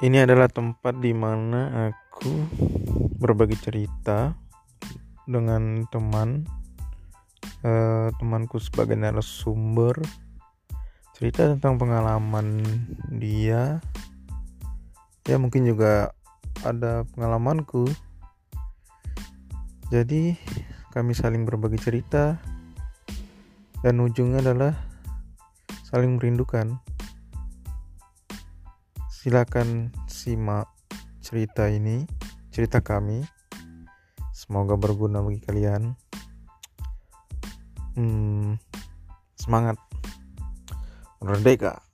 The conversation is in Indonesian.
Ini adalah tempat di mana aku berbagi cerita dengan teman eh, temanku sebagai narasumber. Cerita tentang pengalaman dia. Ya mungkin juga ada pengalamanku. Jadi kami saling berbagi cerita. Dan ujungnya adalah saling merindukan silakan simak cerita ini cerita kami. Semoga berguna bagi kalian. Hmm, semangat. Merdeka